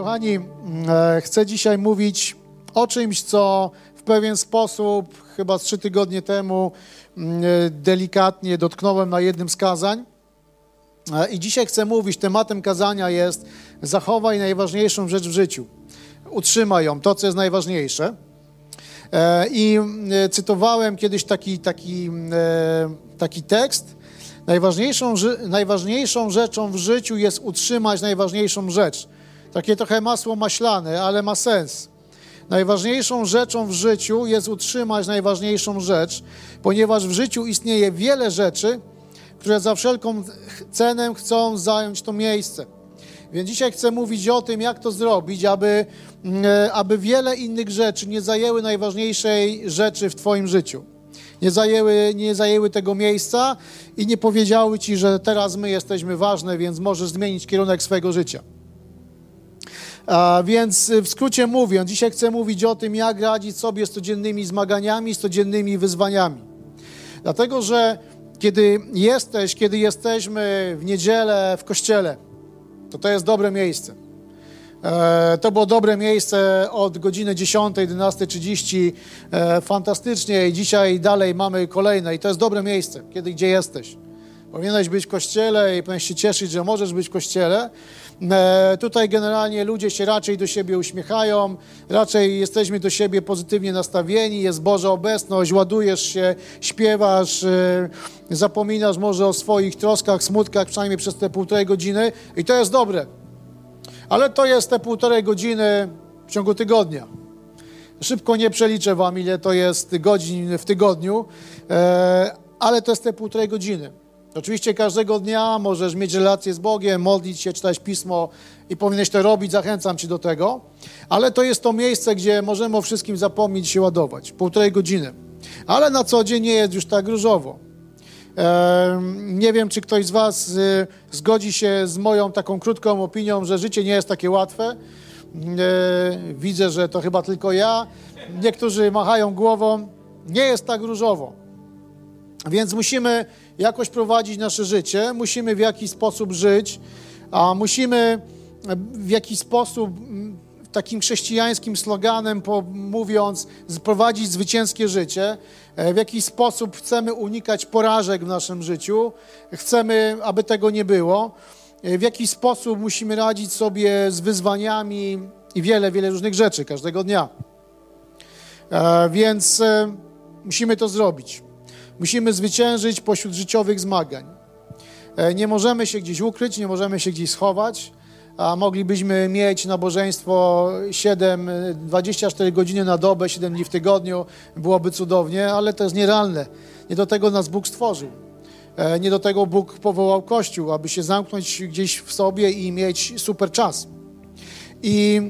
Kochani, e, chcę dzisiaj mówić o czymś, co w pewien sposób, chyba trzy tygodnie temu, mm, e, delikatnie dotknąłem na jednym z kazań. E, I dzisiaj chcę mówić, tematem kazania jest zachowaj najważniejszą rzecz w życiu. Utrzymaj ją, to co jest najważniejsze. I cytowałem kiedyś taki, taki, taki tekst. Najważniejszą, najważniejszą rzeczą w życiu jest utrzymać najważniejszą rzecz. Takie trochę masło maślane, ale ma sens. Najważniejszą rzeczą w życiu jest utrzymać najważniejszą rzecz, ponieważ w życiu istnieje wiele rzeczy, które za wszelką cenę chcą zająć to miejsce. Więc dzisiaj chcę mówić o tym, jak to zrobić, aby, mm, e, aby wiele innych rzeczy nie zajęły najważniejszej rzeczy w Twoim życiu. Nie zajęły, nie zajęły tego miejsca i nie powiedziały Ci, że teraz my jesteśmy ważne, więc możesz zmienić kierunek swojego życia. Więc y, w skrócie mówiąc, dzisiaj chcę mówić o tym, jak radzić sobie z codziennymi zmaganiami, z codziennymi wyzwaniami. Dlatego, że kiedy jesteś, kiedy jesteśmy w niedzielę w kościele, to to jest dobre miejsce. E, to było dobre miejsce od godziny 10, 11.30. E, fantastycznie i dzisiaj dalej mamy kolejne i to jest dobre miejsce, kiedy gdzie jesteś. Powinieneś być w kościele i powinieneś się cieszyć, że możesz być w kościele, tutaj generalnie ludzie się raczej do siebie uśmiechają, raczej jesteśmy do siebie pozytywnie nastawieni, jest Boża obecność, ładujesz się, śpiewasz, e, zapominasz może o swoich troskach, smutkach, przynajmniej przez te półtorej godziny i to jest dobre. Ale to jest te półtorej godziny w ciągu tygodnia. Szybko nie przeliczę wam, ile to jest godzin w tygodniu, e, ale to jest te półtorej godziny. Oczywiście każdego dnia możesz mieć relację z Bogiem, modlić się, czytać Pismo i powinieneś to robić, zachęcam Cię do tego, ale to jest to miejsce, gdzie możemy o wszystkim zapomnieć się ładować, półtorej godziny. Ale na co dzień nie jest już tak różowo. Nie wiem, czy ktoś z Was y, zgodzi się z moją taką krótką opinią, że życie nie jest takie łatwe. E, widzę, że to chyba tylko ja. Niektórzy machają głową. Nie jest tak różowo. Więc musimy jakoś prowadzić nasze życie, musimy w jakiś sposób żyć, a musimy w jakiś sposób takim chrześcijańskim sloganem mówiąc, prowadzić zwycięskie życie. E, w jakiś sposób chcemy unikać porażek w naszym życiu, chcemy, aby tego nie było. E, w jakiś sposób musimy radzić sobie z wyzwaniami i wiele, wiele różnych rzeczy każdego dnia. E, więc musimy to zrobić. Musimy zwyciężyć pośród życiowych zmagań. E, nie możemy się gdzieś ukryć, nie możemy się gdzieś schować, a moglibyśmy mieć nabożeństwo 7, 24 godziny na dobę, 7 dni w tygodniu, byłoby cudownie, ale to jest nierealne. Nie do tego nas Bóg stworzył. E, nie do tego Bóg powołał Kościół, aby się zamknąć gdzieś w sobie i mieć super czas. I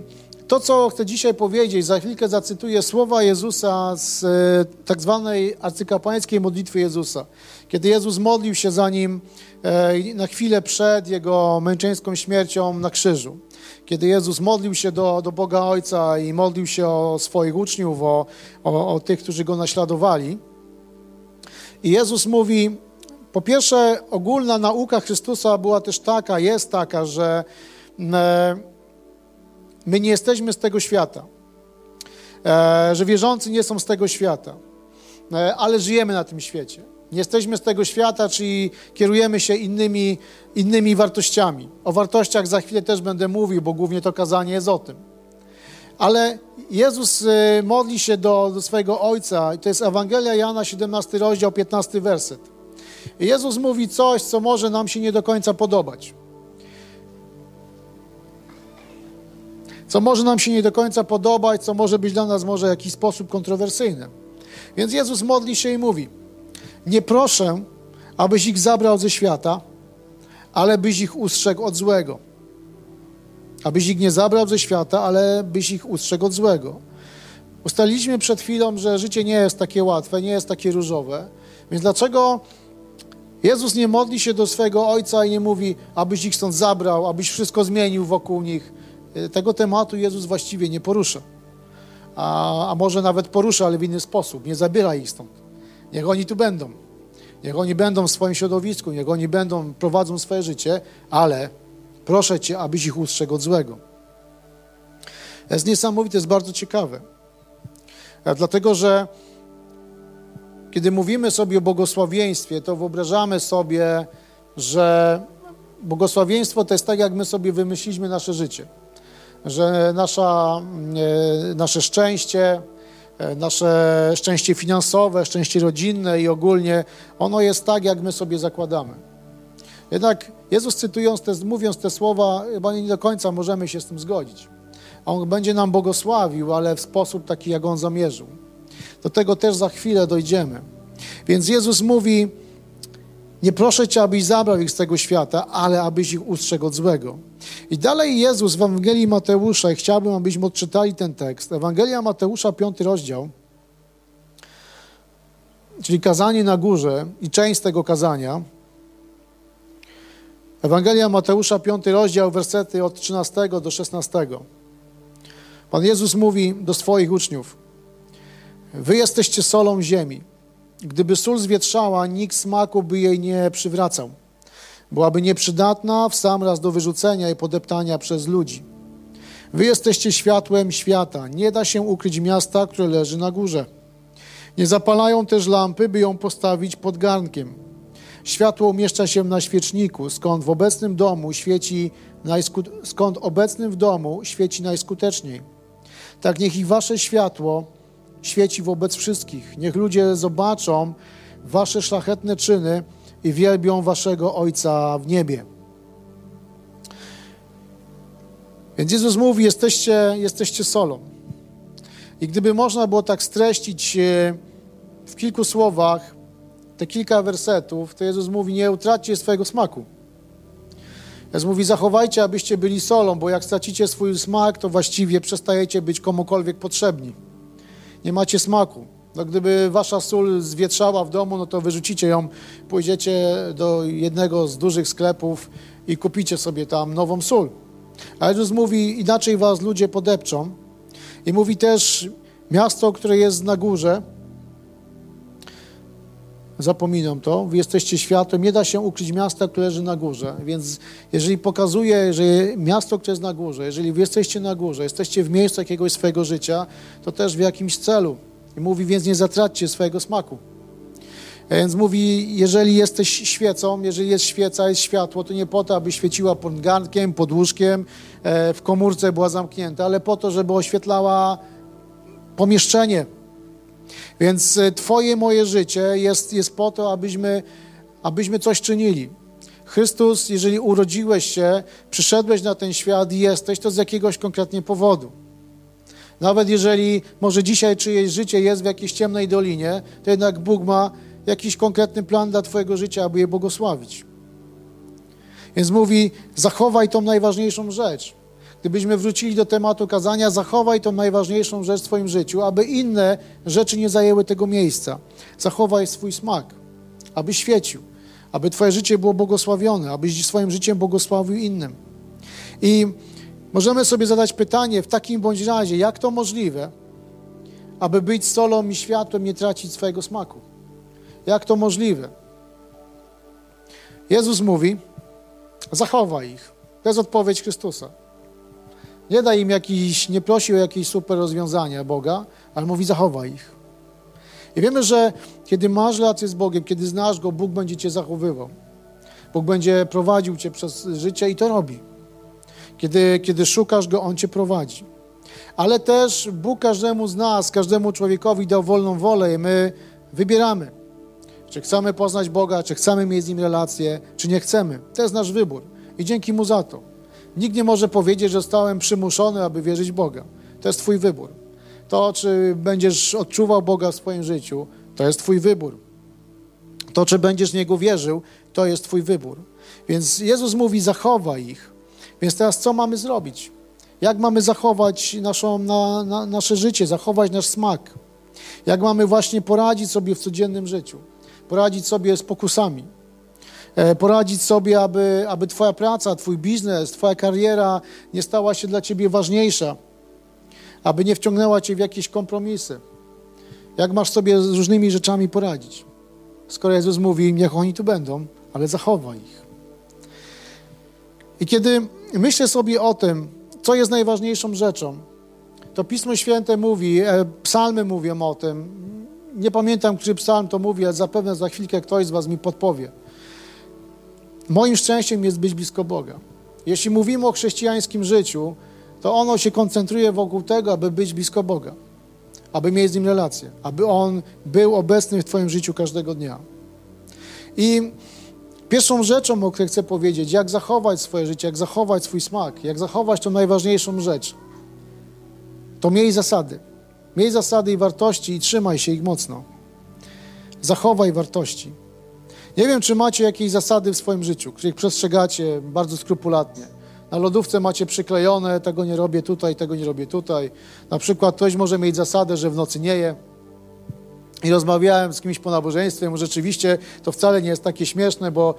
to, co chcę dzisiaj powiedzieć, za chwilkę zacytuję słowa Jezusa z e, tak zwanej arcykapłańskiej modlitwy Jezusa. Kiedy Jezus modlił się za nim e, na chwilę przed Jego męczeńską śmiercią na krzyżu. Kiedy Jezus modlił się do, do Boga Ojca i modlił się o swoich uczniów, o, o, o tych, którzy Go naśladowali. I Jezus mówi, po pierwsze, ogólna nauka Chrystusa była też taka, jest taka, że e, My nie jesteśmy z tego świata, e, że wierzący nie są z tego świata, e, ale żyjemy na tym świecie. Nie jesteśmy z tego świata, czyli kierujemy się innymi, innymi wartościami. O wartościach za chwilę też będę mówił, bo głównie to kazanie jest o tym. Ale Jezus e, modli się do, do swojego Ojca, i to jest Ewangelia Jana, 17 rozdział, 15 werset. Jezus mówi coś, co może nam się nie do końca podobać. Co może nam się nie do końca podobać, co może być dla nas może w jakiś sposób kontrowersyjne. Więc Jezus modli się i mówi: Nie proszę, abyś ich zabrał ze świata, ale byś ich ustrzegł od złego. Abyś ich nie zabrał ze świata, ale byś ich ustrzegł od złego. Ustaliliśmy przed chwilą, że życie nie jest takie łatwe, nie jest takie różowe. Więc dlaczego Jezus nie modli się do swojego Ojca i nie mówi, abyś ich stąd zabrał, abyś wszystko zmienił wokół nich, tego tematu Jezus właściwie nie porusza. A, a może nawet porusza, ale w inny sposób. Nie zabiera ich stąd. Niech oni tu będą. Niech oni będą w swoim środowisku, niech oni będą, prowadzą swoje życie, ale proszę Cię, abyś ich ustrzegł od złego. To jest niesamowite, jest bardzo ciekawe. Dlatego, że kiedy mówimy sobie o błogosławieństwie, to wyobrażamy sobie, że błogosławieństwo to jest tak, jak my sobie wymyśliliśmy nasze życie. Że nasza, e, nasze szczęście, e, nasze szczęście finansowe, szczęście rodzinne i ogólnie, ono jest tak, jak my sobie zakładamy. Jednak Jezus cytując te, mówiąc te słowa, chyba nie do końca możemy się z tym zgodzić. On będzie nam błogosławił, ale w sposób taki, jak On zamierzył. Do tego też za chwilę dojdziemy. Więc Jezus mówi, nie proszę Cię, abyś zabrał ich z tego świata, ale abyś ich ustrzegł od złego. I dalej Jezus w Ewangelii Mateusza, i chciałbym, abyśmy odczytali ten tekst. Ewangelia Mateusza, piąty rozdział, czyli kazanie na górze i część tego kazania. Ewangelia Mateusza, piąty rozdział, wersety od 13 do 16. Pan Jezus mówi do swoich uczniów: Wy jesteście solą ziemi. Gdyby sól zwietrzała, nikt smaku by jej nie przywracał. Byłaby nieprzydatna w sam raz do wyrzucenia i podeptania przez ludzi. Wy jesteście światłem świata. Nie da się ukryć miasta, które leży na górze. Nie zapalają też lampy, by ją postawić pod garnkiem. Światło umieszcza się na świeczniku, skąd w obecnym domu świeci skąd obecnym w domu świeci najskuteczniej. Tak niech i wasze światło świeci wobec wszystkich. Niech ludzie zobaczą wasze szlachetne czyny i wielbią waszego Ojca w niebie. Więc Jezus mówi, jesteście, jesteście solą. I gdyby można było tak streścić e, w kilku słowach te kilka wersetów, to Jezus mówi, nie utraćcie swojego smaku. Jezus mówi, zachowajcie, abyście byli solą, bo jak stracicie swój smak, to właściwie przestajecie być komukolwiek potrzebni nie macie smaku. No, gdyby wasza sól zwietrzała w domu, no to wyrzucicie ją, pójdziecie do jednego z dużych sklepów i kupicie sobie tam nową sól. A Jezus mówi, inaczej was ludzie podepczą. I mówi też, miasto, które jest na górze, zapominam to, wy jesteście światłem, nie da się ukryć miasta, które leży na górze. Więc jeżeli pokazuje, że miasto, które jest na górze, jeżeli wy jesteście na górze, jesteście w miejscu jakiegoś swojego życia, to też w jakimś celu. I mówi, więc nie zatraćcie swojego smaku. Więc mówi, jeżeli jesteś świecą, jeżeli jest świeca, jest światło, to nie po to, aby świeciła pod garnkiem, pod łóżkiem, e, w komórce była zamknięta, ale po to, żeby oświetlała pomieszczenie, więc e, Twoje, moje życie jest, jest po to, abyśmy, abyśmy coś czynili. Chrystus, jeżeli urodziłeś się, przyszedłeś na ten świat i jesteś, to z jakiegoś konkretnie powodu. Nawet jeżeli może dzisiaj czyjeś życie jest w jakiejś ciemnej dolinie, to jednak Bóg ma jakiś konkretny plan dla Twojego życia, aby je błogosławić. Więc mówi, zachowaj tą najważniejszą rzecz. Gdybyśmy wrócili do tematu kazania, zachowaj tą najważniejszą rzecz w swoim życiu, aby inne rzeczy nie zajęły tego miejsca. Zachowaj swój smak, aby świecił, aby Twoje życie było błogosławione, abyś swoim życiem błogosławił innym. I możemy sobie zadać pytanie w takim bądź razie, jak to możliwe, aby być solą i światłem, nie tracić swojego smaku? Jak to możliwe? Jezus mówi, zachowaj ich. To jest odpowiedź Chrystusa. Nie da im jakiś, nie prosi o jakieś super rozwiązania Boga, ale mówi zachowaj ich. I wiemy, że kiedy masz relację z Bogiem, kiedy znasz Go, Bóg będzie Cię zachowywał. Bóg będzie prowadził Cię przez życie i to robi. Kiedy, kiedy szukasz Go, On Cię prowadzi. Ale też Bóg każdemu z nas, każdemu człowiekowi dał wolną wolę i my wybieramy. Czy chcemy poznać Boga, czy chcemy mieć z Nim relację, czy nie chcemy. To jest nasz wybór. I dzięki Mu za to. Nikt nie może powiedzieć, że zostałem przymuszony, aby wierzyć Boga. To jest Twój wybór. To, czy będziesz odczuwał Boga w swoim życiu, to jest Twój wybór. To, czy będziesz Niego wierzył, to jest Twój wybór. Więc Jezus mówi, zachowaj ich. Więc teraz co mamy zrobić? Jak mamy zachować naszą, na, na, nasze życie, zachować nasz smak? Jak mamy właśnie poradzić sobie w codziennym życiu? Poradzić sobie z pokusami? E, poradzić sobie, aby, aby Twoja praca, Twój biznes, Twoja kariera nie stała się dla Ciebie ważniejsza, aby nie wciągnęła Cię w jakieś kompromisy. Jak masz sobie z różnymi rzeczami poradzić? Skoro Jezus mówi, niech oni tu będą, ale zachowaj ich. I kiedy myślę sobie o tym, co jest najważniejszą rzeczą, to Pismo Święte mówi, e, psalmy mówią o tym. Nie pamiętam, który psalm to mówi, ale zapewne za chwilkę ktoś z Was mi podpowie. Moim szczęściem jest być blisko Boga. Jeśli mówimy o chrześcijańskim życiu, to ono się koncentruje wokół tego, aby być blisko Boga, aby mieć z Nim relację, aby On był obecny w Twoim życiu każdego dnia. I pierwszą rzeczą, o której chcę powiedzieć, jak zachować swoje życie, jak zachować swój smak, jak zachować tą najważniejszą rzecz, to miej zasady. Miej zasady i wartości i trzymaj się ich mocno. Zachowaj wartości. Nie wiem, czy macie jakieś zasady w swoim życiu, których przestrzegacie bardzo skrupulatnie. Na lodówce macie przyklejone, tego nie robię tutaj, tego nie robię tutaj. Na przykład ktoś może mieć zasadę, że w nocy nie je. I rozmawiałem z kimś po nabożeństwie, rzeczywiście to wcale nie jest takie śmieszne, bo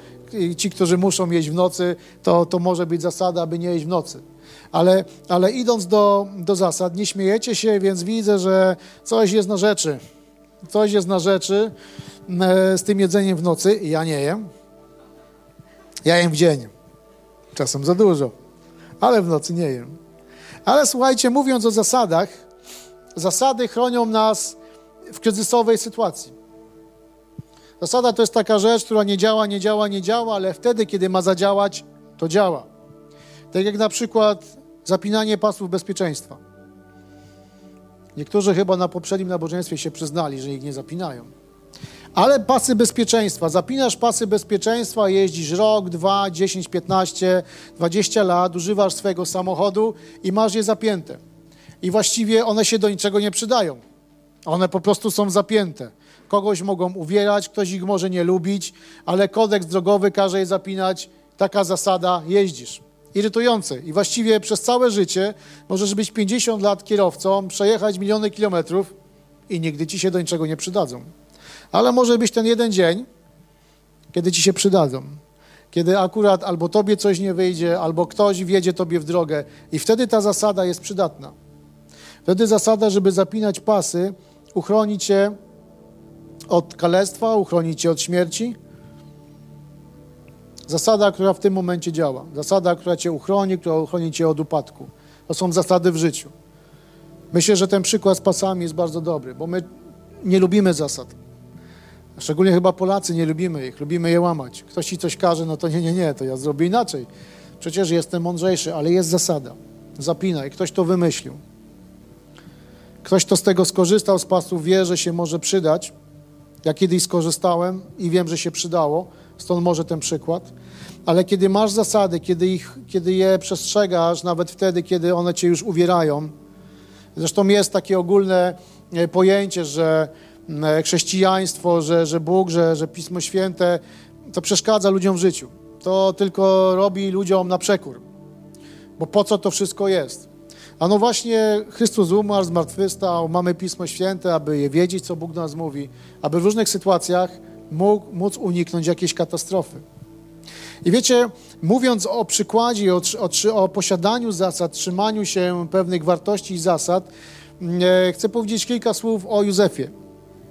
ci, którzy muszą jeść w nocy, to, to może być zasada, aby nie jeść w nocy. Ale, ale idąc do, do zasad, nie śmiejecie się, więc widzę, że coś jest na rzeczy. Coś jest na rzeczy e, z tym jedzeniem w nocy. Ja nie jem. Ja jem w dzień. Czasem za dużo, ale w nocy nie jem. Ale słuchajcie, mówiąc o zasadach, zasady chronią nas w kryzysowej sytuacji. Zasada to jest taka rzecz, która nie działa, nie działa, nie działa, ale wtedy, kiedy ma zadziałać, to działa. Tak jak na przykład zapinanie pasów bezpieczeństwa. Niektórzy chyba na poprzednim nabożeństwie się przyznali, że ich nie zapinają. Ale pasy bezpieczeństwa. Zapinasz pasy bezpieczeństwa, jeździsz rok, dwa, dziesięć, piętnaście, dwadzieścia lat, używasz swojego samochodu i masz je zapięte. I właściwie one się do niczego nie przydają. One po prostu są zapięte. Kogoś mogą uwierać, ktoś ich może nie lubić, ale kodeks drogowy każe je zapinać. Taka zasada, jeździsz. Irytujące. I właściwie przez całe życie możesz być 50 lat kierowcą, przejechać miliony kilometrów i nigdy ci się do niczego nie przydadzą. Ale może być ten jeden dzień, kiedy ci się przydadzą. Kiedy akurat albo tobie coś nie wyjdzie, albo ktoś wjedzie tobie w drogę i wtedy ta zasada jest przydatna. Wtedy zasada, żeby zapinać pasy, uchroni cię od kalectwa, uchroni cię od śmierci. Zasada, która w tym momencie działa. Zasada, która cię uchroni, która uchroni cię od upadku. To są zasady w życiu. Myślę, że ten przykład z pasami jest bardzo dobry, bo my nie lubimy zasad. Szczególnie chyba Polacy nie lubimy ich, lubimy je łamać. Ktoś ci coś każe, no to nie, nie, nie, to ja zrobię inaczej. Przecież jestem mądrzejszy, ale jest zasada. Zapinaj, ktoś to wymyślił. Ktoś, kto z tego skorzystał z pasów, wie, że się może przydać. Ja kiedyś skorzystałem i wiem, że się przydało, stąd może ten przykład. Ale kiedy masz zasady, kiedy, ich, kiedy je przestrzegasz, nawet wtedy, kiedy one cię już uwierają, zresztą jest takie ogólne e, pojęcie, że e, chrześcijaństwo, że, że Bóg, że, że Pismo Święte, to przeszkadza ludziom w życiu. To tylko robi ludziom na przekór. Bo po co to wszystko jest? A no właśnie Chrystus umarł, zmartwychwstał, mamy Pismo Święte, aby je wiedzieć, co Bóg do nas mówi, aby w różnych sytuacjach mógł, móc uniknąć jakiejś katastrofy. I wiecie, mówiąc o przykładzie, o, o, o posiadaniu zasad, trzymaniu się pewnych wartości i zasad, mm, e, chcę powiedzieć kilka słów o Józefie.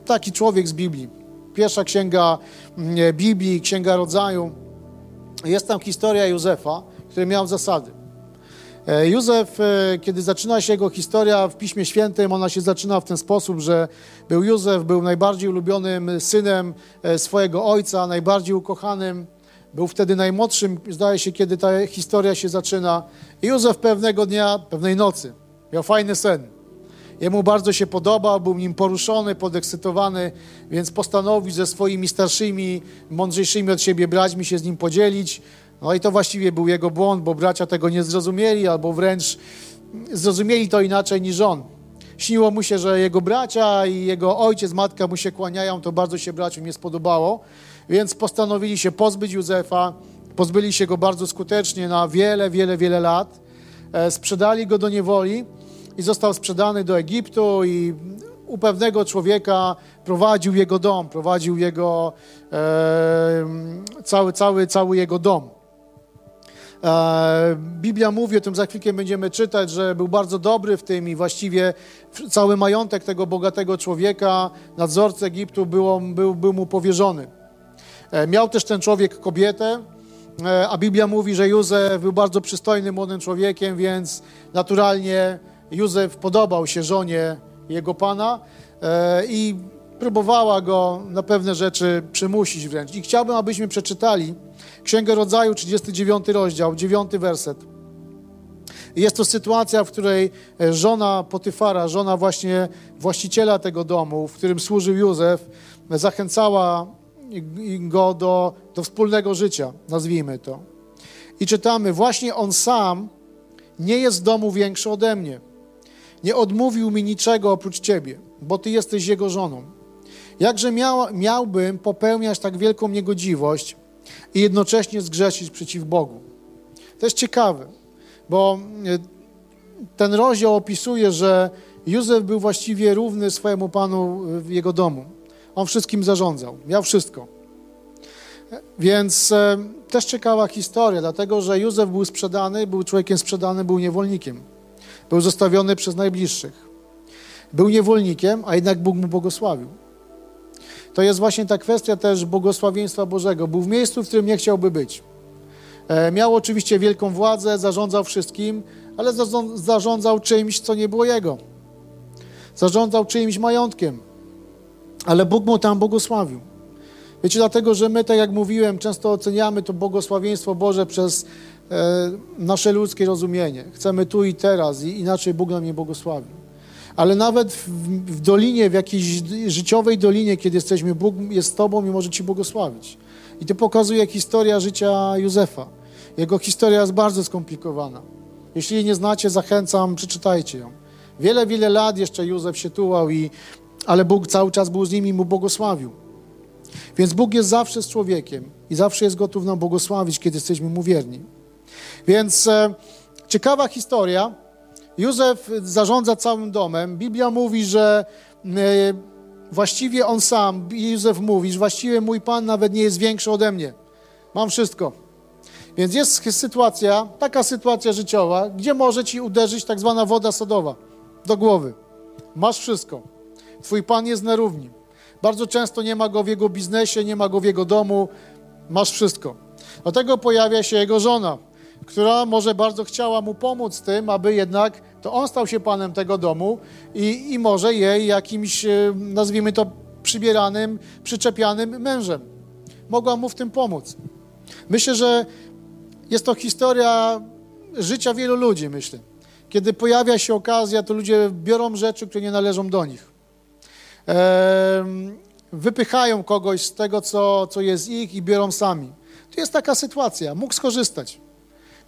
Taki człowiek z Biblii. Pierwsza księga mm, e, Biblii, księga rodzaju. Jest tam historia Józefa, który miał zasady. E, Józef, e, kiedy zaczyna się jego historia w Piśmie Świętym, ona się zaczyna w ten sposób, że był Józef, był najbardziej ulubionym synem e, swojego ojca, najbardziej ukochanym. Był wtedy najmłodszym, zdaje się, kiedy ta historia się zaczyna. I Józef pewnego dnia, pewnej nocy, miał fajny sen. Jemu bardzo się podobał, był nim poruszony, podekscytowany, więc postanowił ze swoimi starszymi, mądrzejszymi od siebie braćmi się z nim podzielić. No i to właściwie był jego błąd, bo bracia tego nie zrozumieli, albo wręcz zrozumieli to inaczej niż on. Śniło mu się, że jego bracia i jego ojciec, matka mu się kłaniają, to bardzo się braciom nie spodobało, więc postanowili się pozbyć Józefa, pozbyli się go bardzo skutecznie na wiele, wiele, wiele lat, e, sprzedali go do niewoli i został sprzedany do Egiptu i u pewnego człowieka prowadził jego dom, prowadził jego e, cały, cały, cały jego dom. E, Biblia mówi o tym, za chwilkę będziemy czytać, że był bardzo dobry w tym i właściwie cały majątek tego bogatego człowieka, nadzorcy Egiptu, był, był, mu powierzony. E, miał też ten człowiek kobietę, e, a Biblia mówi, że Józef był bardzo przystojnym młodym człowiekiem, więc naturalnie Józef podobał się żonie jego pana i próbowała go na pewne rzeczy przymusić wręcz. I chciałbym, abyśmy przeczytali Księgę Rodzaju, 39 rozdział, 9 werset. Jest to sytuacja, w której e, żona Potyfara, żona właśnie właściciela tego domu, w którym służył Józef, zachęcała go do, do wspólnego życia, nazwijmy to. I czytamy, właśnie on sam nie jest w domu większy ode mnie. Nie odmówił mi niczego oprócz ciebie, bo ty jesteś jego żoną. Jakże miał, miałbym popełniać tak wielką niegodziwość i jednocześnie zgrzeszyć przeciw Bogu? To jest ciekawe, bo e, ten rozdział opisuje, że Józef był właściwie równy swojemu panu w jego domu. On wszystkim zarządzał, miał wszystko. Więc e, też ciekawa historia, dlatego że Józef był sprzedany, był człowiekiem sprzedany, był niewolnikiem. Był zostawiony przez najbliższych. Był niewolnikiem, a jednak Bóg mu błogosławił. To jest właśnie ta kwestia też błogosławieństwa Bożego. Był w miejscu, w którym nie chciałby być. E, miał oczywiście wielką władzę, zarządzał wszystkim, ale zarządzał czymś, co nie było jego. Zarządzał czyimś majątkiem, ale Bóg mu tam błogosławił. Wiecie, dlatego, że my, tak jak mówiłem, często oceniamy to błogosławieństwo Boże przez e, nasze ludzkie rozumienie. Chcemy tu i teraz i inaczej Bóg nam nie błogosławił. Ale nawet w, w dolinie, w jakiejś życiowej dolinie, kiedy jesteśmy, Bóg jest z Tobą i może Ci błogosławić. I to pokazuje historia życia Józefa. Jego historia jest bardzo skomplikowana. Jeśli jej nie znacie, zachęcam, przeczytajcie ją. Wiele, wiele lat jeszcze Józef się tułał, i, ale Bóg cały czas był z nim i mu błogosławił. Więc Bóg jest zawsze z człowiekiem i zawsze jest gotów nam błogosławić, kiedy jesteśmy mu wierni. Więc e, ciekawa historia. Józef zarządza całym domem. Biblia mówi, że e, właściwie on sam, Józef mówi, że właściwie mój Pan nawet nie jest większy ode mnie. Mam wszystko. Więc jest sytuacja, taka sytuacja życiowa, gdzie może ci uderzyć tak zwana woda sodowa do głowy. Masz wszystko. Twój Pan jest na równi. Bardzo często nie ma go w jego biznesie, nie ma go w jego domu. Masz wszystko. Dlatego pojawia się jego żona, która może bardzo chciała mu pomóc tym, aby jednak to on stał się panem tego domu i, i może jej jakimś, e, nazwijmy to, przybieranym, przyczepianym mężem. Mogła mu w tym pomóc. Myślę, że jest to historia życia wielu ludzi, myślę. Kiedy pojawia się okazja, to ludzie biorą rzeczy, które nie należą do nich. Wypychają kogoś z tego, co, co jest ich i biorą sami. To jest taka sytuacja. Mógł skorzystać.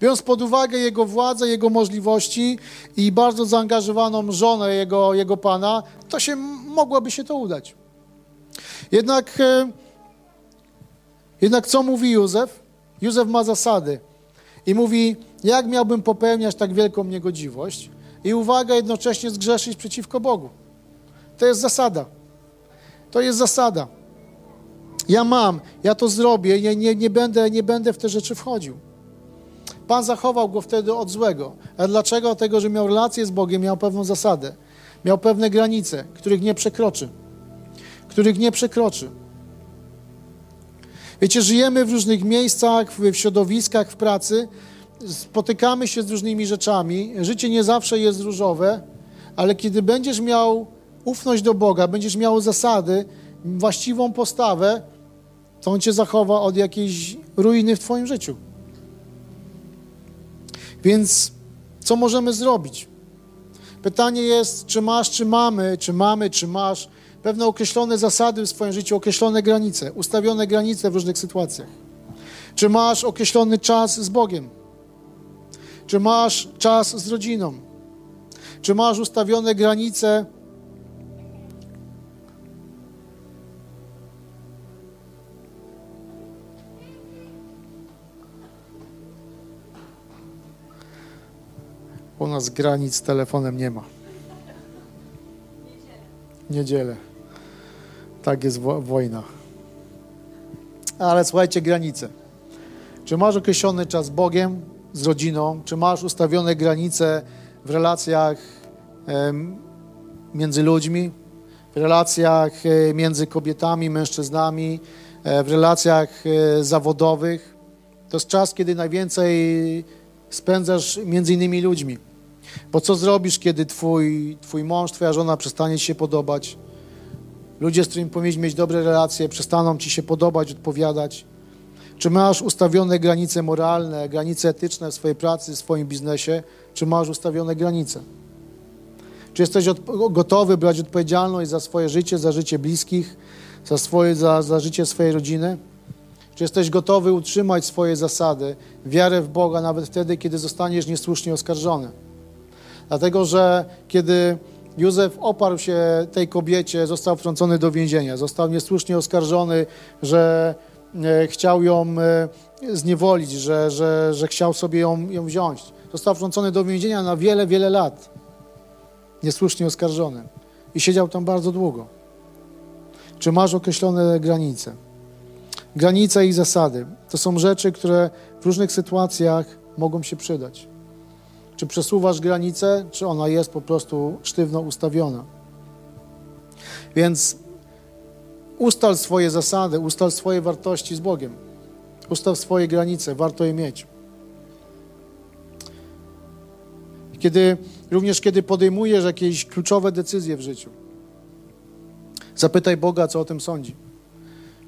Biorąc pod uwagę jego władzę, jego możliwości i bardzo zaangażowaną żonę jego, jego pana, to się mogłoby się to udać. Jednak, e, jednak co mówi Józef? Józef ma zasady i mówi, jak miałbym popełniać tak wielką niegodziwość i uwaga, jednocześnie zgrzeszyć przeciwko Bogu. To jest zasada. To jest zasada. Ja mam, ja to zrobię, nie, nie, będę, nie będę w te rzeczy wchodził. Pan zachował go wtedy od złego. A dlaczego? Dlatego, że miał relację z Bogiem, miał pewną zasadę. Miał pewne granice, których nie przekroczy. Których nie przekroczy. Wiecie, żyjemy w różnych miejscach, w środowiskach, w pracy, spotykamy się z różnymi rzeczami. Życie nie zawsze jest różowe, ale kiedy będziesz miał ufność do Boga, będziesz miał zasady, właściwą postawę, to On cię zachowa od jakiejś ruiny w Twoim życiu. Więc co możemy zrobić? Pytanie jest, czy masz, czy mamy, czy mamy, czy masz pewne określone zasady w swoim życiu, określone granice, ustawione granice w różnych sytuacjach. Czy masz określony czas z Bogiem? Czy masz czas z rodziną? Czy masz ustawione granice U nas granic z telefonem nie ma. Niedzielę. Tak jest wo wojna. Ale słuchajcie, granice. Czy masz określony czas z Bogiem, z rodziną? Czy masz ustawione granice w relacjach między ludźmi, w relacjach e, między kobietami, mężczyznami, e, w relacjach e, zawodowych? To jest czas, kiedy najwięcej spędzasz między innymi ludźmi. Bo co zrobisz, kiedy twój, twój mąż, twoja żona przestanie ci się podobać? Ludzie, z którymi powinieneś mieć dobre relacje, przestaną ci się podobać, odpowiadać. Czy masz ustawione granice moralne, granice etyczne w swojej pracy, w swoim biznesie, czy masz ustawione granice? Czy jesteś gotowy brać odpowiedzialność za swoje życie, za życie bliskich, za, swoje, za, za życie swojej rodziny? Czy jesteś gotowy utrzymać swoje zasady, wiarę w Boga, nawet wtedy, kiedy zostaniesz niesłusznie oskarżony? Dlatego, że kiedy Józef oparł się tej kobiecie, został wtrącony do więzienia, został niesłusznie oskarżony, że e, chciał ją e, zniewolić, że, że, że chciał sobie ją, ją wziąć. Został wtrącony do więzienia na wiele, wiele lat, niesłusznie oskarżony. I siedział tam bardzo długo. Czy masz określone granice? Granice i zasady to są rzeczy, które w różnych sytuacjach mogą się przydać. Czy przesuwasz granicę, czy ona jest po prostu sztywno ustawiona. Więc ustal swoje zasady, ustal swoje wartości z Bogiem. Ustaw swoje granice, warto je mieć. Kiedy, również kiedy podejmujesz jakieś kluczowe decyzje w życiu, zapytaj Boga, co o tym sądzi.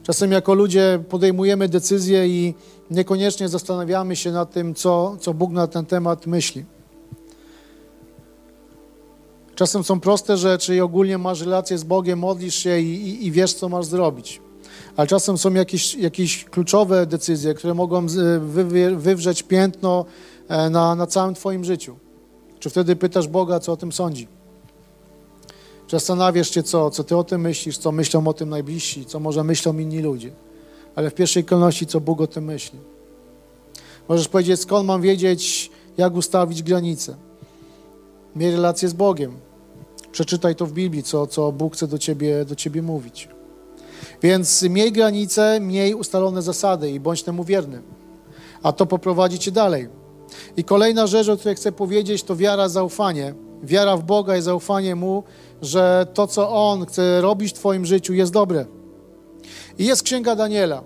Czasem jako ludzie podejmujemy decyzje i niekoniecznie zastanawiamy się nad tym, co, co Bóg na ten temat myśli. Czasem są proste rzeczy i ogólnie masz relację z Bogiem, modlisz się i, i, i wiesz, co masz zrobić. Ale czasem są jakieś, jakieś kluczowe decyzje, które mogą wy, wywrzeć piętno e, na, na całym Twoim życiu. Czy wtedy pytasz Boga, co o tym sądzi? Zastanawiasz się, co, co Ty o tym myślisz, co myślą o tym najbliżsi, co może myślą inni ludzie. Ale w pierwszej kolejności, co Bóg o tym myśli. Możesz powiedzieć, skąd mam wiedzieć, jak ustawić granice. Miej relację z Bogiem. Przeczytaj to w Biblii, co, co Bóg chce do ciebie, do ciebie mówić. Więc miej granice, miej ustalone zasady i bądź temu wierny. A to poprowadzi cię dalej. I kolejna rzecz, o której chcę powiedzieć, to wiara, zaufanie. Wiara w Boga i zaufanie Mu, że to, co On chce robić w Twoim życiu, jest dobre. I jest Księga Daniela.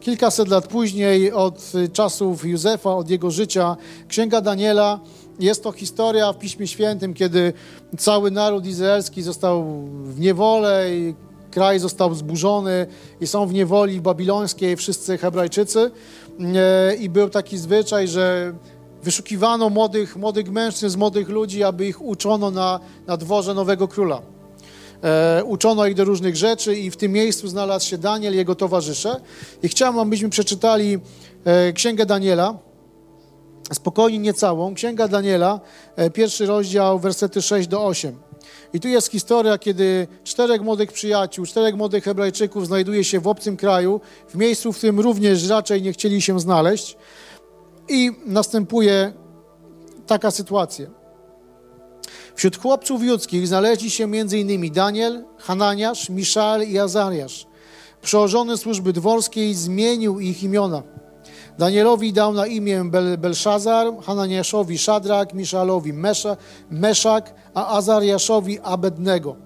Kilkaset lat później, od czasów Józefa, od jego życia, Księga Daniela jest to historia w Piśmie Świętym, kiedy cały naród izraelski został w niewolę i kraj został zburzony i są w niewoli babilońskiej wszyscy Hebrajczycy. E, I był taki zwyczaj, że wyszukiwano młodych, młodych mężczyzn, młodych ludzi, aby ich uczono na, na dworze nowego króla. E, uczono ich do różnych rzeczy i w tym miejscu znalazł się Daniel i jego towarzysze. I chciałem, abyśmy przeczytali e, Księgę Daniela, spokojnie niecałą. Księga Daniela, e, pierwszy rozdział, wersety 6 do 8. I tu jest historia, kiedy czterech młodych przyjaciół, czterech młodych Hebrajczyków znajduje się w obcym kraju, w miejscu, w którym również raczej nie chcieli się znaleźć. I następuje taka sytuacja. Wśród chłopców judzkich znaleźli się m.in. Daniel, Hananiasz, Miszal i Azariasz. Przełożony służby dworskiej zmienił ich imiona. Danielowi dał na imię Bel Belszazar, Hananiaszowi Szadrak, Miszalowi Mesza, Meszak, a Azariaszowi Abednego.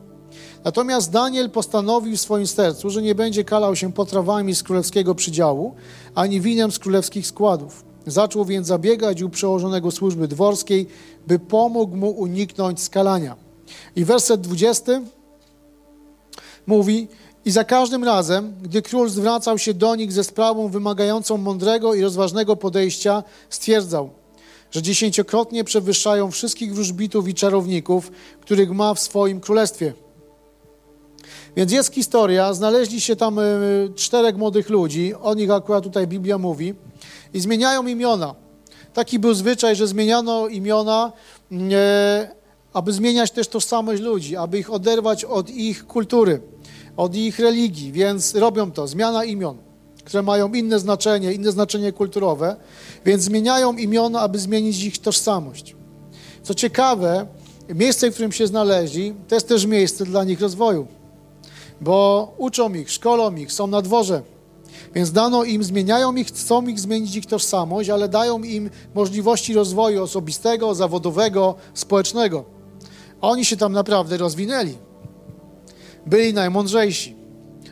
Natomiast Daniel postanowił w swoim sercu, że nie będzie kalał się potrawami z królewskiego przydziału, ani winem z królewskich składów. Zaczął więc zabiegać u przełożonego służby dworskiej, by pomógł mu uniknąć skalania. I werset 20 mówi, i za każdym razem, gdy król zwracał się do nich ze sprawą wymagającą mądrego i rozważnego podejścia, stwierdzał, że dziesięciokrotnie przewyższają wszystkich wróżbitów i czarowników, których ma w swoim królestwie. Więc jest historia, znaleźli się tam y, czterech młodych ludzi, o nich akurat tutaj Biblia mówi, i zmieniają imiona. Taki był zwyczaj, że zmieniano imiona, e, aby zmieniać też tożsamość ludzi, aby ich oderwać od ich kultury od ich religii, więc robią to. Zmiana imion, które mają inne znaczenie, inne znaczenie kulturowe, więc zmieniają imiona, aby zmienić ich tożsamość. Co ciekawe, miejsce, w którym się znaleźli, to jest też miejsce dla nich rozwoju, bo uczą ich, szkolą ich, są na dworze. Więc dano im, zmieniają ich, chcą ich zmienić ich tożsamość, ale dają im możliwości rozwoju osobistego, zawodowego, społecznego. Oni się tam naprawdę rozwinęli byli najmądrzejsi.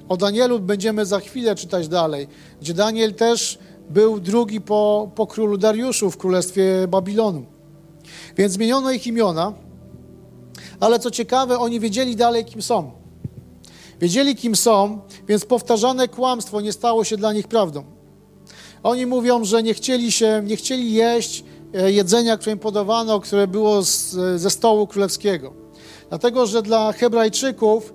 O Danielu będziemy za chwilę czytać dalej, gdzie Daniel też był drugi po, po królu Dariuszu w królestwie Babilonu. Więc zmieniono ich imiona, ale co ciekawe, oni wiedzieli dalej, kim są. Wiedzieli, kim są, więc powtarzane kłamstwo nie stało się dla nich prawdą. Oni mówią, że nie chcieli się, nie chcieli jeść e, jedzenia, które im podawano, które było z, ze stołu królewskiego. Dlatego, że dla Hebrajczyków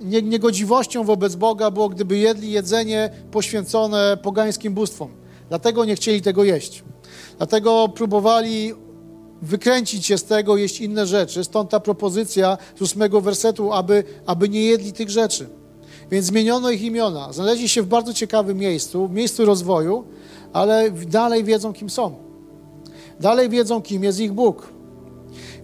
nie, niegodziwością wobec Boga było, gdyby jedli jedzenie poświęcone pogańskim bóstwom. Dlatego nie chcieli tego jeść. Dlatego próbowali wykręcić się z tego, jeść inne rzeczy. Stąd ta propozycja z ósmego wersetu, aby, aby nie jedli tych rzeczy. Więc zmieniono ich imiona. Znaleźli się w bardzo ciekawym miejscu, w miejscu rozwoju, ale dalej wiedzą, kim są. Dalej wiedzą, kim jest ich Bóg.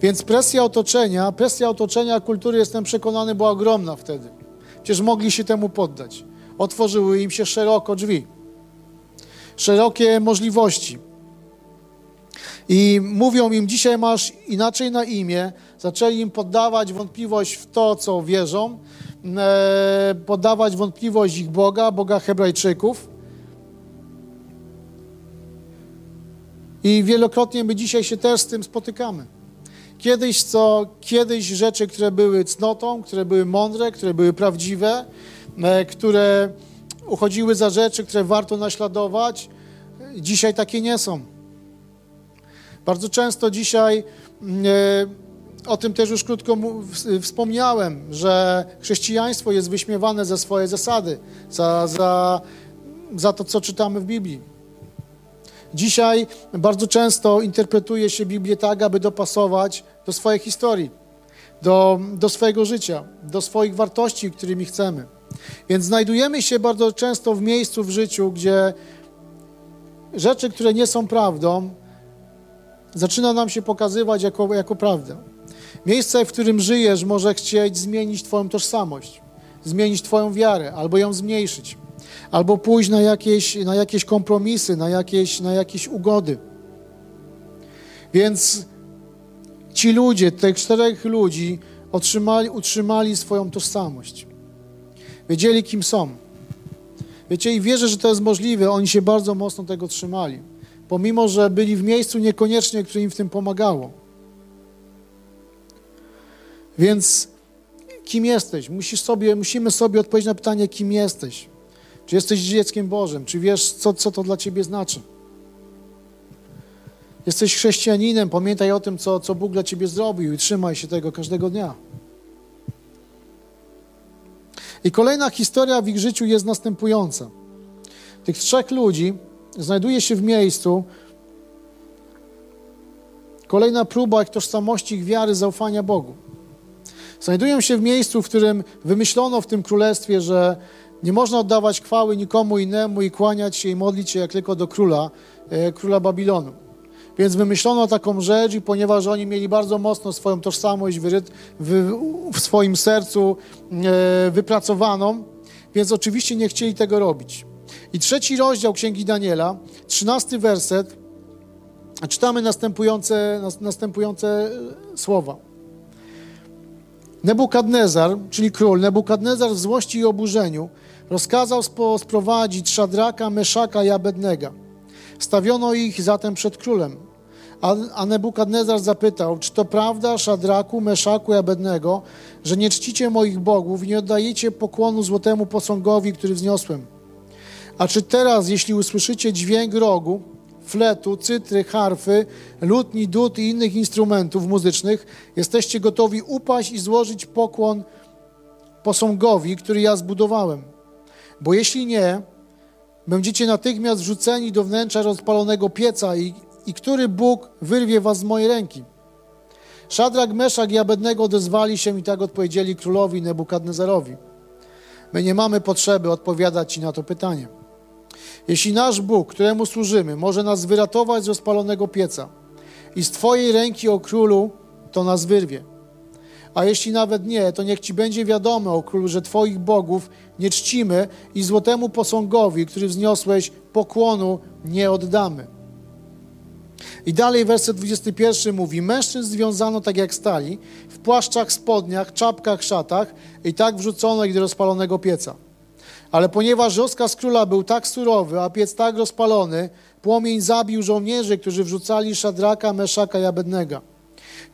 Więc presja otoczenia, presja otoczenia kultury, jestem przekonany, była ogromna wtedy. Przecież mogli się temu poddać. Otworzyły im się szeroko drzwi, szerokie możliwości. I mówią im, dzisiaj masz inaczej na imię. Zaczęli im poddawać wątpliwość w to, co wierzą, e, poddawać wątpliwość ich Boga, Boga Hebrajczyków. I wielokrotnie my dzisiaj się też z tym spotykamy. Kiedyś, co, kiedyś rzeczy, które były cnotą, które były mądre, które były prawdziwe, e, które uchodziły za rzeczy, które warto naśladować, dzisiaj takie nie są. Bardzo często dzisiaj mm, e, o tym też już krótko wspomniałem, że chrześcijaństwo jest wyśmiewane za swoje zasady, za, za, za to, co czytamy w Biblii. Dzisiaj bardzo często interpretuje się Biblię tak, aby dopasować do swojej historii, do, do swojego życia, do swoich wartości, którymi chcemy. Więc znajdujemy się bardzo często w miejscu w życiu, gdzie rzeczy, które nie są prawdą, zaczyna nam się pokazywać jako, jako prawda. Miejsce, w którym żyjesz, może chcieć zmienić Twoją tożsamość, zmienić Twoją wiarę, albo ją zmniejszyć, albo pójść na jakieś, na jakieś kompromisy, na jakieś, na jakieś ugody. Więc ci ludzie, tych czterech ludzi, otrzymali, utrzymali swoją tożsamość. Wiedzieli, kim są. Wiecie, i wierzę, że to jest możliwe. Oni się bardzo mocno tego trzymali pomimo że byli w miejscu niekoniecznie, które im w tym pomagało. Więc kim jesteś? Musisz sobie, musimy sobie odpowiedzieć na pytanie, kim jesteś. Czy jesteś dzieckiem Bożym? Czy wiesz, co, co to dla ciebie znaczy? Jesteś chrześcijaninem, pamiętaj o tym, co, co Bóg dla ciebie zrobił i trzymaj się tego każdego dnia. I kolejna historia w ich życiu jest następująca. Tych trzech ludzi znajduje się w miejscu, kolejna próba ich tożsamości, ich wiary, zaufania Bogu. Znajdują się w miejscu, w którym wymyślono w tym królestwie, że nie można oddawać chwały nikomu innemu i kłaniać się i modlić się jak tylko do króla, e, króla Babilonu. Więc wymyślono taką rzecz i ponieważ oni mieli bardzo mocno swoją tożsamość w swoim sercu e, wypracowaną, więc oczywiście nie chcieli tego robić. I trzeci rozdział Księgi Daniela, trzynasty werset, czytamy następujące, następujące e, słowa. Nebukadnezar, czyli król, Nebukadnezar w złości i oburzeniu rozkazał sprowadzić Szadraka, Meszaka i Abednego. Stawiono ich zatem przed królem. A, Nebukadnezar zapytał, czy to prawda, Szadraku, Meszaku i Abednego, że nie czcicie moich bogów i nie oddajecie pokłonu złotemu posągowi, który wzniosłem? A czy teraz, jeśli usłyszycie dźwięk rogu, fletu, cytry, harfy, lutni, dud i innych instrumentów muzycznych, jesteście gotowi upaść i złożyć pokłon posągowi, który ja zbudowałem? Bo jeśli nie, będziecie natychmiast wrzuceni do wnętrza rozpalonego pieca i, i który Bóg wyrwie was z mojej ręki. Szadrak, Meszak i Abednego odezwali się i tak odpowiedzieli królowi Nebukadnezarowi. My nie mamy potrzeby odpowiadać Ci na to pytanie. Jeśli nasz Bóg, któremu służymy, może nas wyratować z rozpalonego pieca i z Twojej ręki, o królu, to nas wyrwie. A jeśli nawet nie, to niech Ci będzie wiadomo, o królu, że Twoich bogów nie czcimy i złotemu posągowi, który wzniosłeś, pokłonu nie oddamy. I dalej werset 21 mówi: Mężczyzn związano tak jak stali, w płaszczach, spodniach, czapkach, szatach, i tak wrzucono ich do rozpalonego pieca. Ale ponieważ rozkaz króla był tak surowy, a piec tak rozpalony, płomień zabił żołnierzy, którzy wrzucali Szadraka, Meszaka i Abednego.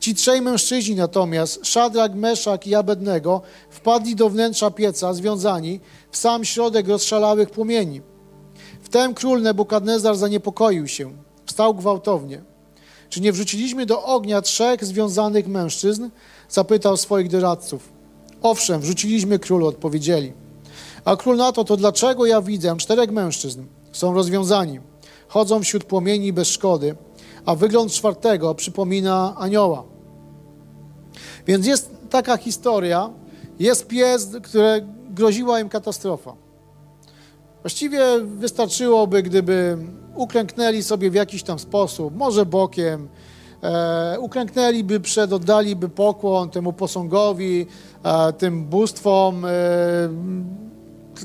Ci trzej mężczyźni natomiast, Szadrak, Meszak i Abednego, wpadli do wnętrza pieca, związani w sam środek rozszalałych płomieni. Wtem król Nebukadnezar zaniepokoił się, wstał gwałtownie. Czy nie wrzuciliśmy do ognia trzech związanych mężczyzn? Zapytał swoich doradców. Owszem, wrzuciliśmy królu, odpowiedzieli. A król na to, to dlaczego ja widzę czterech mężczyzn? Są rozwiązani, chodzą wśród płomieni bez szkody, a wygląd czwartego przypomina anioła. Więc jest taka historia, jest pies, które groziła im katastrofa. Właściwie wystarczyłoby, gdyby uklęknęli sobie w jakiś tam sposób, może bokiem, e, uklęknęliby przed, oddaliby pokłon temu posągowi, e, tym bóstwom e,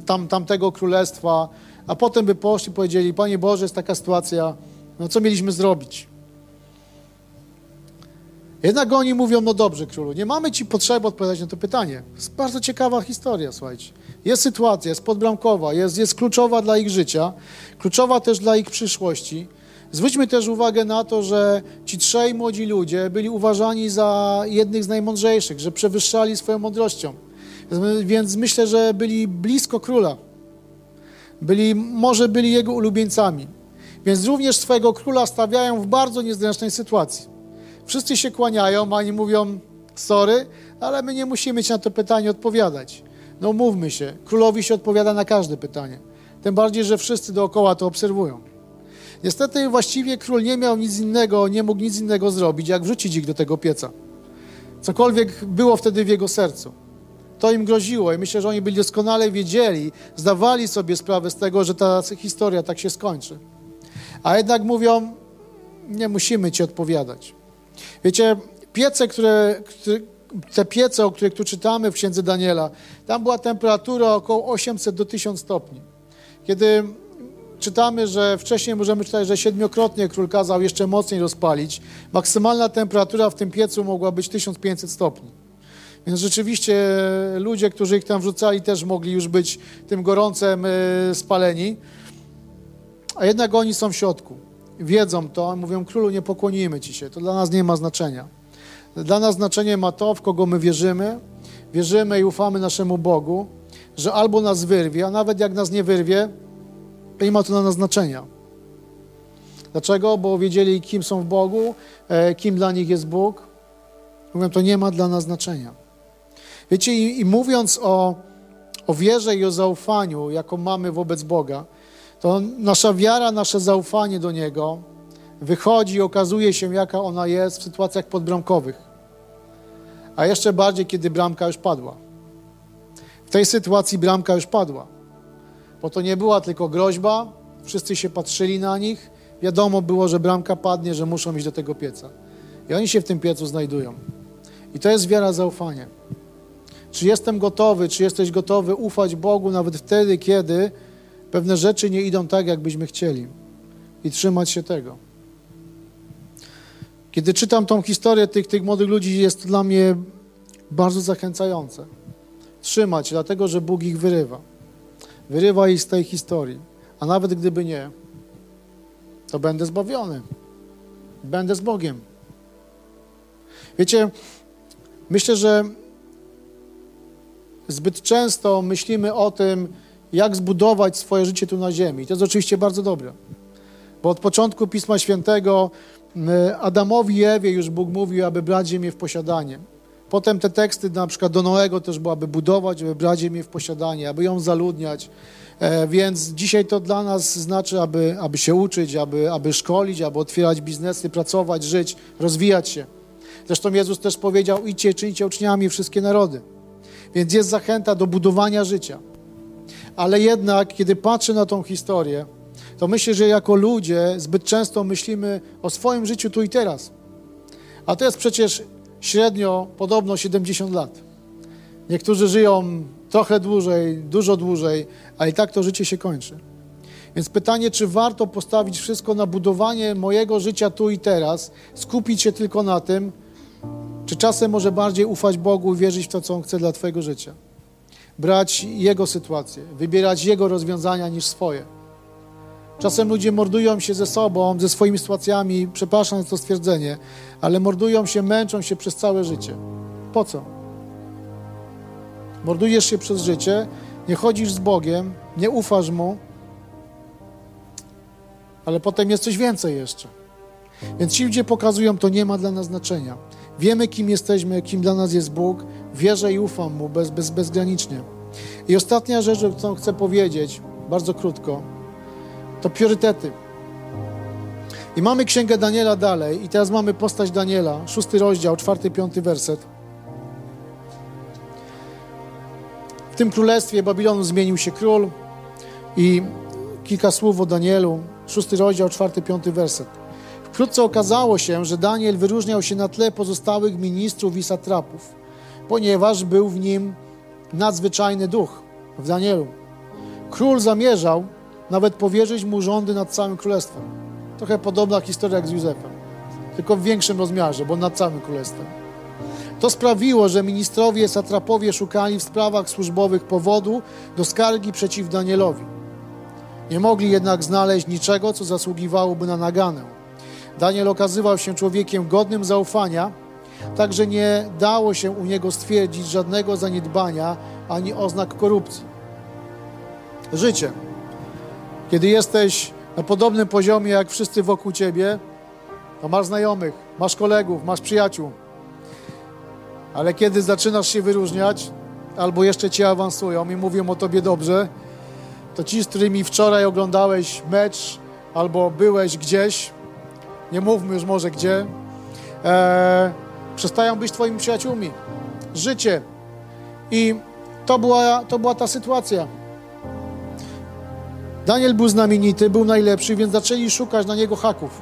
tam, tamtego królestwa, a potem by poszli i powiedzieli, Panie Boże, jest taka sytuacja, no co mieliśmy zrobić? Jednak oni mówią, no dobrze, królu, nie mamy ci potrzeby odpowiadać na to pytanie. To jest bardzo ciekawa historia, słuchajcie. Jest sytuacja, jest podbramkowa, jest, jest kluczowa dla ich życia, kluczowa też dla ich przyszłości. Zwróćmy też uwagę na to, że ci trzej młodzi ludzie byli uważani za jednych z najmądrzejszych, że przewyższali swoją mądrością. Więc myślę, że byli blisko króla. Byli, może byli jego ulubieńcami. Więc również swojego króla stawiają w bardzo niezręcznej sytuacji. Wszyscy się kłaniają, a oni mówią, sorry, ale my nie musimy ci na to pytanie odpowiadać. No mówmy się, królowi się odpowiada na każde pytanie. Tym bardziej, że wszyscy dookoła to obserwują. Niestety właściwie król nie miał nic innego, nie mógł nic innego zrobić, jak wrzucić ich do tego pieca. Cokolwiek było wtedy w jego sercu. To im groziło i myślę, że oni byli doskonale wiedzieli, zdawali sobie sprawę z tego, że ta historia tak się skończy. A jednak mówią, nie musimy ci odpowiadać. Wiecie, piece, które, te piece, o których tu czytamy w księdze Daniela, tam była temperatura około 800 do 1000 stopni. Kiedy czytamy, że wcześniej możemy czytać, że siedmiokrotnie król kazał jeszcze mocniej rozpalić, maksymalna temperatura w tym piecu mogła być 1500 stopni. Więc rzeczywiście ludzie, którzy ich tam wrzucali, też mogli już być tym gorącem e, spaleni, a jednak oni są w środku wiedzą to, mówią, królu, nie pokłonimy ci się, to dla nas nie ma znaczenia. Dla nas znaczenie ma to, w kogo my wierzymy, wierzymy i ufamy naszemu Bogu, że albo nas wyrwie, a nawet jak nas nie wyrwie, to nie ma to dla nas znaczenia. Dlaczego? Bo wiedzieli, kim są w Bogu, e, kim dla nich jest Bóg. Mówią, to nie ma dla nas znaczenia. Wiecie, i, i mówiąc o, o wierze i o zaufaniu, jaką mamy wobec Boga, to nasza wiara, nasze zaufanie do Niego wychodzi i okazuje się, jaka ona jest w sytuacjach podbramkowych. A jeszcze bardziej, kiedy bramka już padła. W tej sytuacji bramka już padła. Bo to nie była tylko groźba, wszyscy się patrzyli na nich, wiadomo było, że bramka padnie, że muszą iść do tego pieca. I oni się w tym piecu znajdują. I to jest wiara, zaufanie. Czy jestem gotowy, czy jesteś gotowy ufać Bogu nawet wtedy, kiedy pewne rzeczy nie idą tak, jakbyśmy chcieli i trzymać się tego. Kiedy czytam tą historię tych, tych młodych ludzi, jest to dla mnie bardzo zachęcające. Trzymać, dlatego że Bóg ich wyrywa. Wyrywa ich z tej historii. A nawet gdyby nie, to będę zbawiony. Będę z Bogiem. Wiecie, myślę, że zbyt często myślimy o tym, jak zbudować swoje życie tu na ziemi. I to jest oczywiście bardzo dobre. Bo od początku Pisma Świętego Adamowi i Ewie już Bóg mówił, aby brać ziemię w posiadanie. Potem te teksty na przykład do Noego też było, aby budować, aby brać ziemię w posiadanie, aby ją zaludniać. E, więc dzisiaj to dla nas znaczy, aby, aby się uczyć, aby, aby szkolić, aby otwierać biznesy, pracować, żyć, rozwijać się. Zresztą Jezus też powiedział, idźcie, czyńcie uczniami wszystkie narody. Więc jest zachęta do budowania życia ale jednak, kiedy patrzę na tą historię, to myślę, że jako ludzie zbyt często myślimy o swoim życiu tu i teraz. A to jest przecież średnio podobno 70 lat. Niektórzy żyją trochę dłużej, dużo dłużej, a i tak to życie się kończy. Więc pytanie, czy warto postawić wszystko na budowanie mojego życia tu i teraz, skupić się tylko na tym, czy czasem może bardziej ufać Bogu i wierzyć w to, co On chce dla Twojego życia. Brać Jego sytuację, wybierać Jego rozwiązania niż swoje. Czasem ludzie mordują się ze sobą, ze swoimi sytuacjami, przepraszam za to stwierdzenie, ale mordują się, męczą się przez całe życie. Po co? Mordujesz się przez życie, nie chodzisz z Bogiem, nie ufasz Mu, ale potem jest coś więcej jeszcze. Więc ci ludzie pokazują, to nie ma dla nas znaczenia. Wiemy, kim jesteśmy, kim dla nas jest Bóg, wierzę i ufam Mu bez, bez, bezgranicznie. I ostatnia rzecz, którą chcę powiedzieć, bardzo krótko, to priorytety. I mamy Księgę Daniela dalej, i teraz mamy postać Daniela, szósty rozdział, czwarty, piąty werset. W tym królestwie Babilonu zmienił się król i kilka słów o Danielu, szósty rozdział, czwarty, piąty werset. Wkrótce okazało się, że Daniel wyróżniał się na tle pozostałych ministrów i satrapów, ponieważ był w nim nadzwyczajny duch, w Danielu. Król zamierzał nawet powierzyć mu rządy nad całym królestwem. Trochę podobna historia jak z Józefem, tylko w większym rozmiarze, bo nad całym królestwem. To sprawiło, że ministrowie, satrapowie szukali w sprawach służbowych powodu do skargi przeciw Danielowi. Nie mogli jednak znaleźć niczego, co zasługiwałoby na naganę. Daniel okazywał się człowiekiem godnym zaufania, także nie dało się u niego stwierdzić żadnego zaniedbania ani oznak korupcji. Życie. Kiedy jesteś na podobnym poziomie jak wszyscy wokół ciebie, to masz znajomych, masz kolegów, masz przyjaciół. Ale kiedy zaczynasz się wyróżniać, albo jeszcze cię awansują i mówią o tobie dobrze, to ci, z którymi wczoraj oglądałeś mecz albo byłeś gdzieś, nie mówmy już może gdzie, e, przestają być twoimi przyjaciółmi. Życie. I to była, to była ta sytuacja. Daniel był znamienity, był najlepszy, więc zaczęli szukać na niego haków.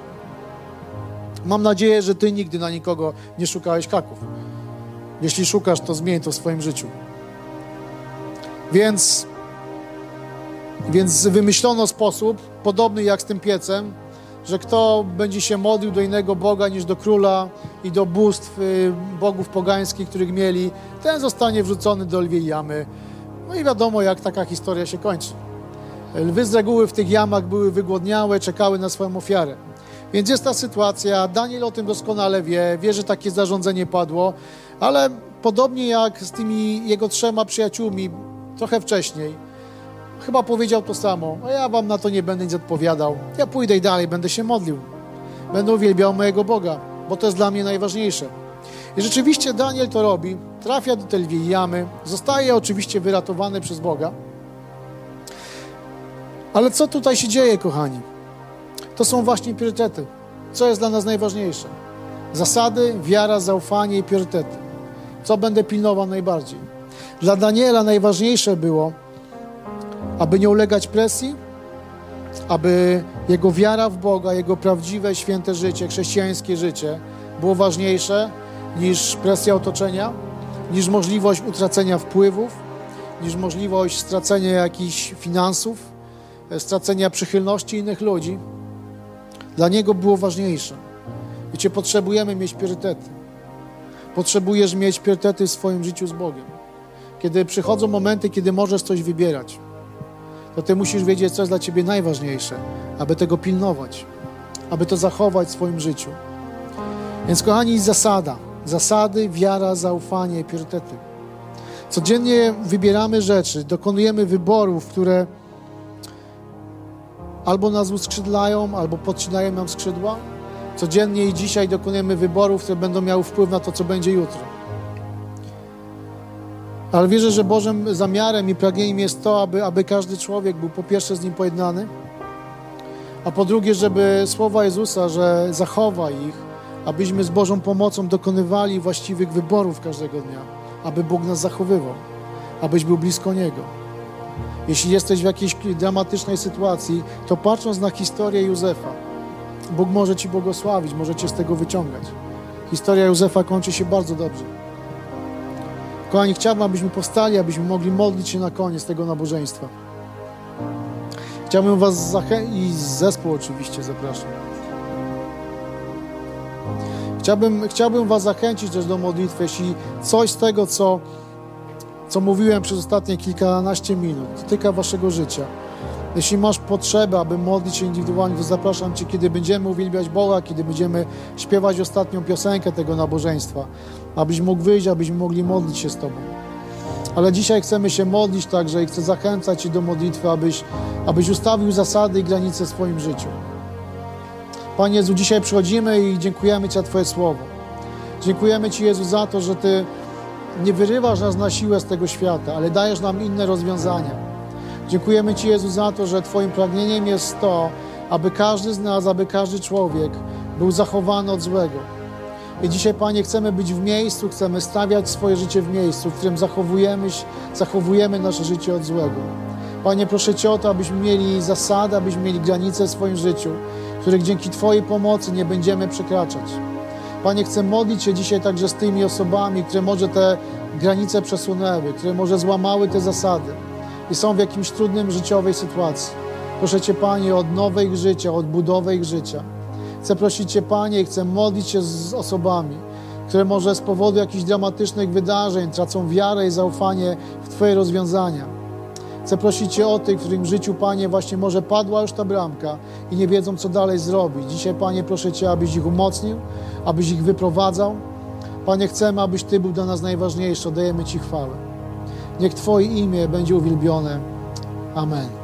Mam nadzieję, że ty nigdy na nikogo nie szukałeś haków. Jeśli szukasz, to zmień to w swoim życiu. Więc, więc wymyślono sposób, podobny jak z tym piecem, że kto będzie się modlił do innego Boga niż do króla i do bóstw, y, bogów pogańskich, których mieli, ten zostanie wrzucony do lwiej jamy. No i wiadomo, jak taka historia się kończy. Lwy z reguły w tych jamach były wygłodniałe, czekały na swoją ofiarę. Więc jest ta sytuacja, Daniel o tym doskonale wie, wie, że takie zarządzenie padło, ale podobnie jak z tymi jego trzema przyjaciółmi trochę wcześniej, chyba powiedział to samo, a ja wam na to nie będę nic odpowiadał, ja pójdę i dalej, będę się modlił, będę uwielbiał mojego Boga, bo to jest dla mnie najważniejsze. I rzeczywiście Daniel to robi, trafia do tej lwiej jamy, zostaje oczywiście wyratowany przez Boga, ale co tutaj się dzieje, kochani? To są właśnie priorytety. Co jest dla nas najważniejsze? Zasady, wiara, zaufanie i priorytety. Co będę pilnował najbardziej? Dla Daniela najważniejsze było, aby nie ulegać presji, aby jego wiara w Boga, jego prawdziwe, święte życie, chrześcijańskie życie było ważniejsze niż presja otoczenia, niż możliwość utracenia wpływów, niż możliwość stracenia jakichś finansów, stracenia przychylności innych ludzi, dla niego było ważniejsze. Wiecie, potrzebujemy mieć priorytety. Potrzebujesz mieć priorytety w swoim życiu z Bogiem. Kiedy przychodzą momenty, kiedy możesz coś wybierać, to ty musisz wiedzieć, co jest dla ciebie najważniejsze, aby tego pilnować, aby to zachować w swoim życiu. Więc, kochani, zasada. Zasady, wiara, zaufanie, priorytety. Codziennie wybieramy rzeczy, dokonujemy wyborów, które albo nas uskrzydlają, albo podcinają nam skrzydła. Codziennie i dzisiaj dokonujemy wyborów, które będą miały wpływ na to, co będzie jutro. Ale wierzę, że Bożym zamiarem i pragnieniem jest to, aby, aby każdy człowiek był po pierwsze z Nim pojednany, a po drugie, żeby słowa Jezusa, że zachowa ich, abyśmy z Bożą pomocą dokonywali właściwych wyborów każdego dnia, aby Bóg nas zachowywał, abyś był blisko Niego. Jeśli jesteś w jakiejś dramatycznej sytuacji, to patrząc na historię Józefa, Bóg może Ci błogosławić, może Cię z tego wyciągać. Historia Józefa kończy się bardzo dobrze. Kochani, chciałbym, abyśmy powstali, abyśmy mogli modlić się na koniec tego nabożeństwa. Chciałbym Was zachęcić, i zespół oczywiście zapraszam. Chciałbym, chciałbym Was zachęcić też do modlitwy, jeśli coś z tego, co co mówiłem przez ostatnie kilkanaście minut. Dotyka waszego życia. Jeśli masz potrzebę, aby modlić się indywidualnie, to zapraszam Cię, kiedy będziemy uwielbiać Boga, kiedy będziemy śpiewać ostatnią piosenkę tego nabożeństwa, abyś mógł wyjść, abyśmy mogli modlić się z Tobą. Ale dzisiaj chcemy się modlić także i chcę zachęcać Cię do modlitwy, abyś, abyś ustawił zasady i granice w swoim życiu. Panie Jezu, dzisiaj przychodzimy i dziękujemy Ci za Twoje słowo. Dziękujemy Ci, Jezu, za to, że Ty nie wyrywasz nas na siłę z tego świata, ale dajesz nam inne rozwiązania. Dziękujemy Ci, Jezu, za to, że Twoim pragnieniem jest to, aby każdy z nas, aby każdy człowiek był zachowany od złego. I dzisiaj, Panie, chcemy być w miejscu, chcemy stawiać swoje życie w miejscu, w którym zachowujemy, zachowujemy nasze życie od złego. Panie, proszę Cię o to, abyśmy mieli zasady, abyśmy mieli granice w swoim życiu, których dzięki Twojej pomocy nie będziemy przekraczać. Panie, chcę modlić się dzisiaj także z tymi osobami, które może te granice przesunęły, które może złamały te zasady i są w jakimś trudnym życiowej sytuacji. Proszę Cię, Panie, o odnowę ich życia, o odbudowę ich życia. Chcę prosić Cię, Panie, i chcę modlić się z osobami, które może z powodu jakichś dramatycznych wydarzeń tracą wiarę i zaufanie w Twoje rozwiązania. Chcę prosić Cię o tych, w którym życiu, Panie, właśnie może padła już ta bramka i nie wiedzą, co dalej zrobić. Dzisiaj, Panie, proszę Cię, abyś ich umocnił, abyś ich wyprowadzał. Panie, chcemy, abyś Ty był dla nas najważniejszy. Oddajemy Ci chwałę. Niech Twoje imię będzie uwielbione. Amen.